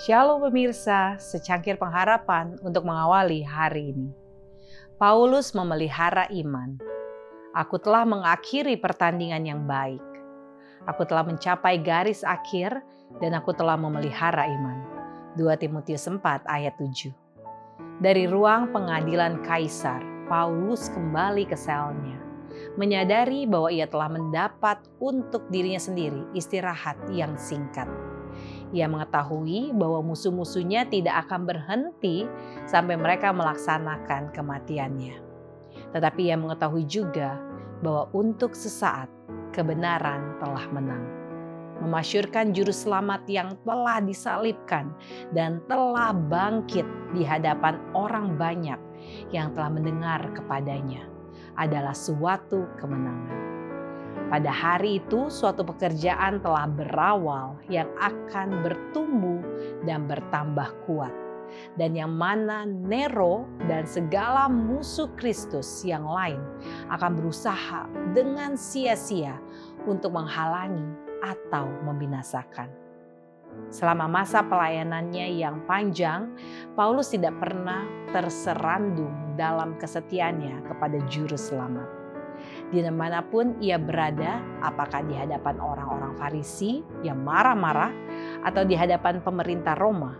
Shalom pemirsa, secangkir pengharapan untuk mengawali hari ini. Paulus memelihara iman. Aku telah mengakhiri pertandingan yang baik. Aku telah mencapai garis akhir dan aku telah memelihara iman. 2 Timotius 4 ayat 7. Dari ruang pengadilan kaisar, Paulus kembali ke selnya. Menyadari bahwa ia telah mendapat untuk dirinya sendiri istirahat yang singkat ia mengetahui bahwa musuh-musuhnya tidak akan berhenti sampai mereka melaksanakan kematiannya. Tetapi ia mengetahui juga bahwa untuk sesaat kebenaran telah menang. Memasyurkan juru selamat yang telah disalibkan dan telah bangkit di hadapan orang banyak yang telah mendengar kepadanya adalah suatu kemenangan. Pada hari itu, suatu pekerjaan telah berawal yang akan bertumbuh dan bertambah kuat, dan yang mana Nero dan segala musuh Kristus yang lain akan berusaha dengan sia-sia untuk menghalangi atau membinasakan. Selama masa pelayanannya yang panjang, Paulus tidak pernah terserandung dalam kesetiaannya kepada Juru Selamat di mana pun ia berada, apakah di hadapan orang-orang Farisi yang marah-marah atau di hadapan pemerintah Roma,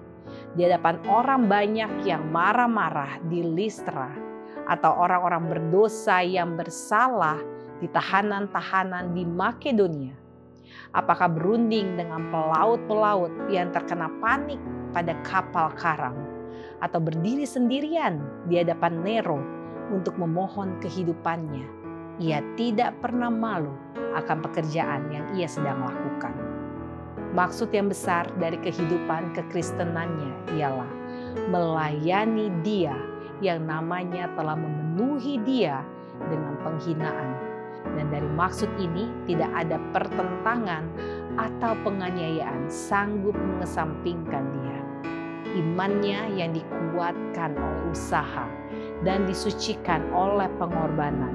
di hadapan orang banyak yang marah-marah di Listra, atau orang-orang berdosa yang bersalah di tahanan-tahanan di Makedonia. Apakah berunding dengan pelaut-pelaut yang terkena panik pada kapal karam, atau berdiri sendirian di hadapan Nero untuk memohon kehidupannya ia tidak pernah malu akan pekerjaan yang ia sedang lakukan. Maksud yang besar dari kehidupan kekristenannya ialah melayani Dia yang namanya telah memenuhi Dia dengan penghinaan. Dan dari maksud ini tidak ada pertentangan atau penganiayaan sanggup mengesampingkan Dia. Imannya yang dikuatkan oleh usaha dan disucikan oleh pengorbanan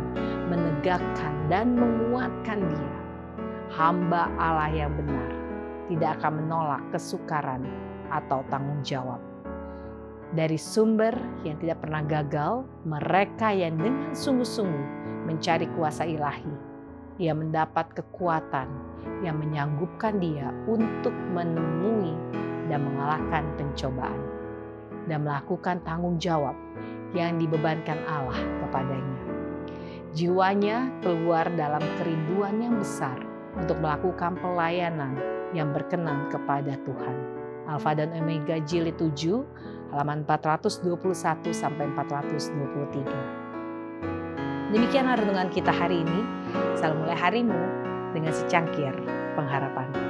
menegakkan dan menguatkan dia. Hamba Allah yang benar tidak akan menolak kesukaran atau tanggung jawab. Dari sumber yang tidak pernah gagal, mereka yang dengan sungguh-sungguh mencari kuasa ilahi, ia mendapat kekuatan yang menyanggupkan dia untuk menemui dan mengalahkan pencobaan dan melakukan tanggung jawab yang dibebankan Allah kepadanya. Jiwanya keluar dalam kerinduan yang besar untuk melakukan pelayanan yang berkenan kepada Tuhan. Alfa dan Omega jilid 7 halaman 421 sampai 423. Demikian renungan kita hari ini. Salam mulai harimu dengan secangkir pengharapan.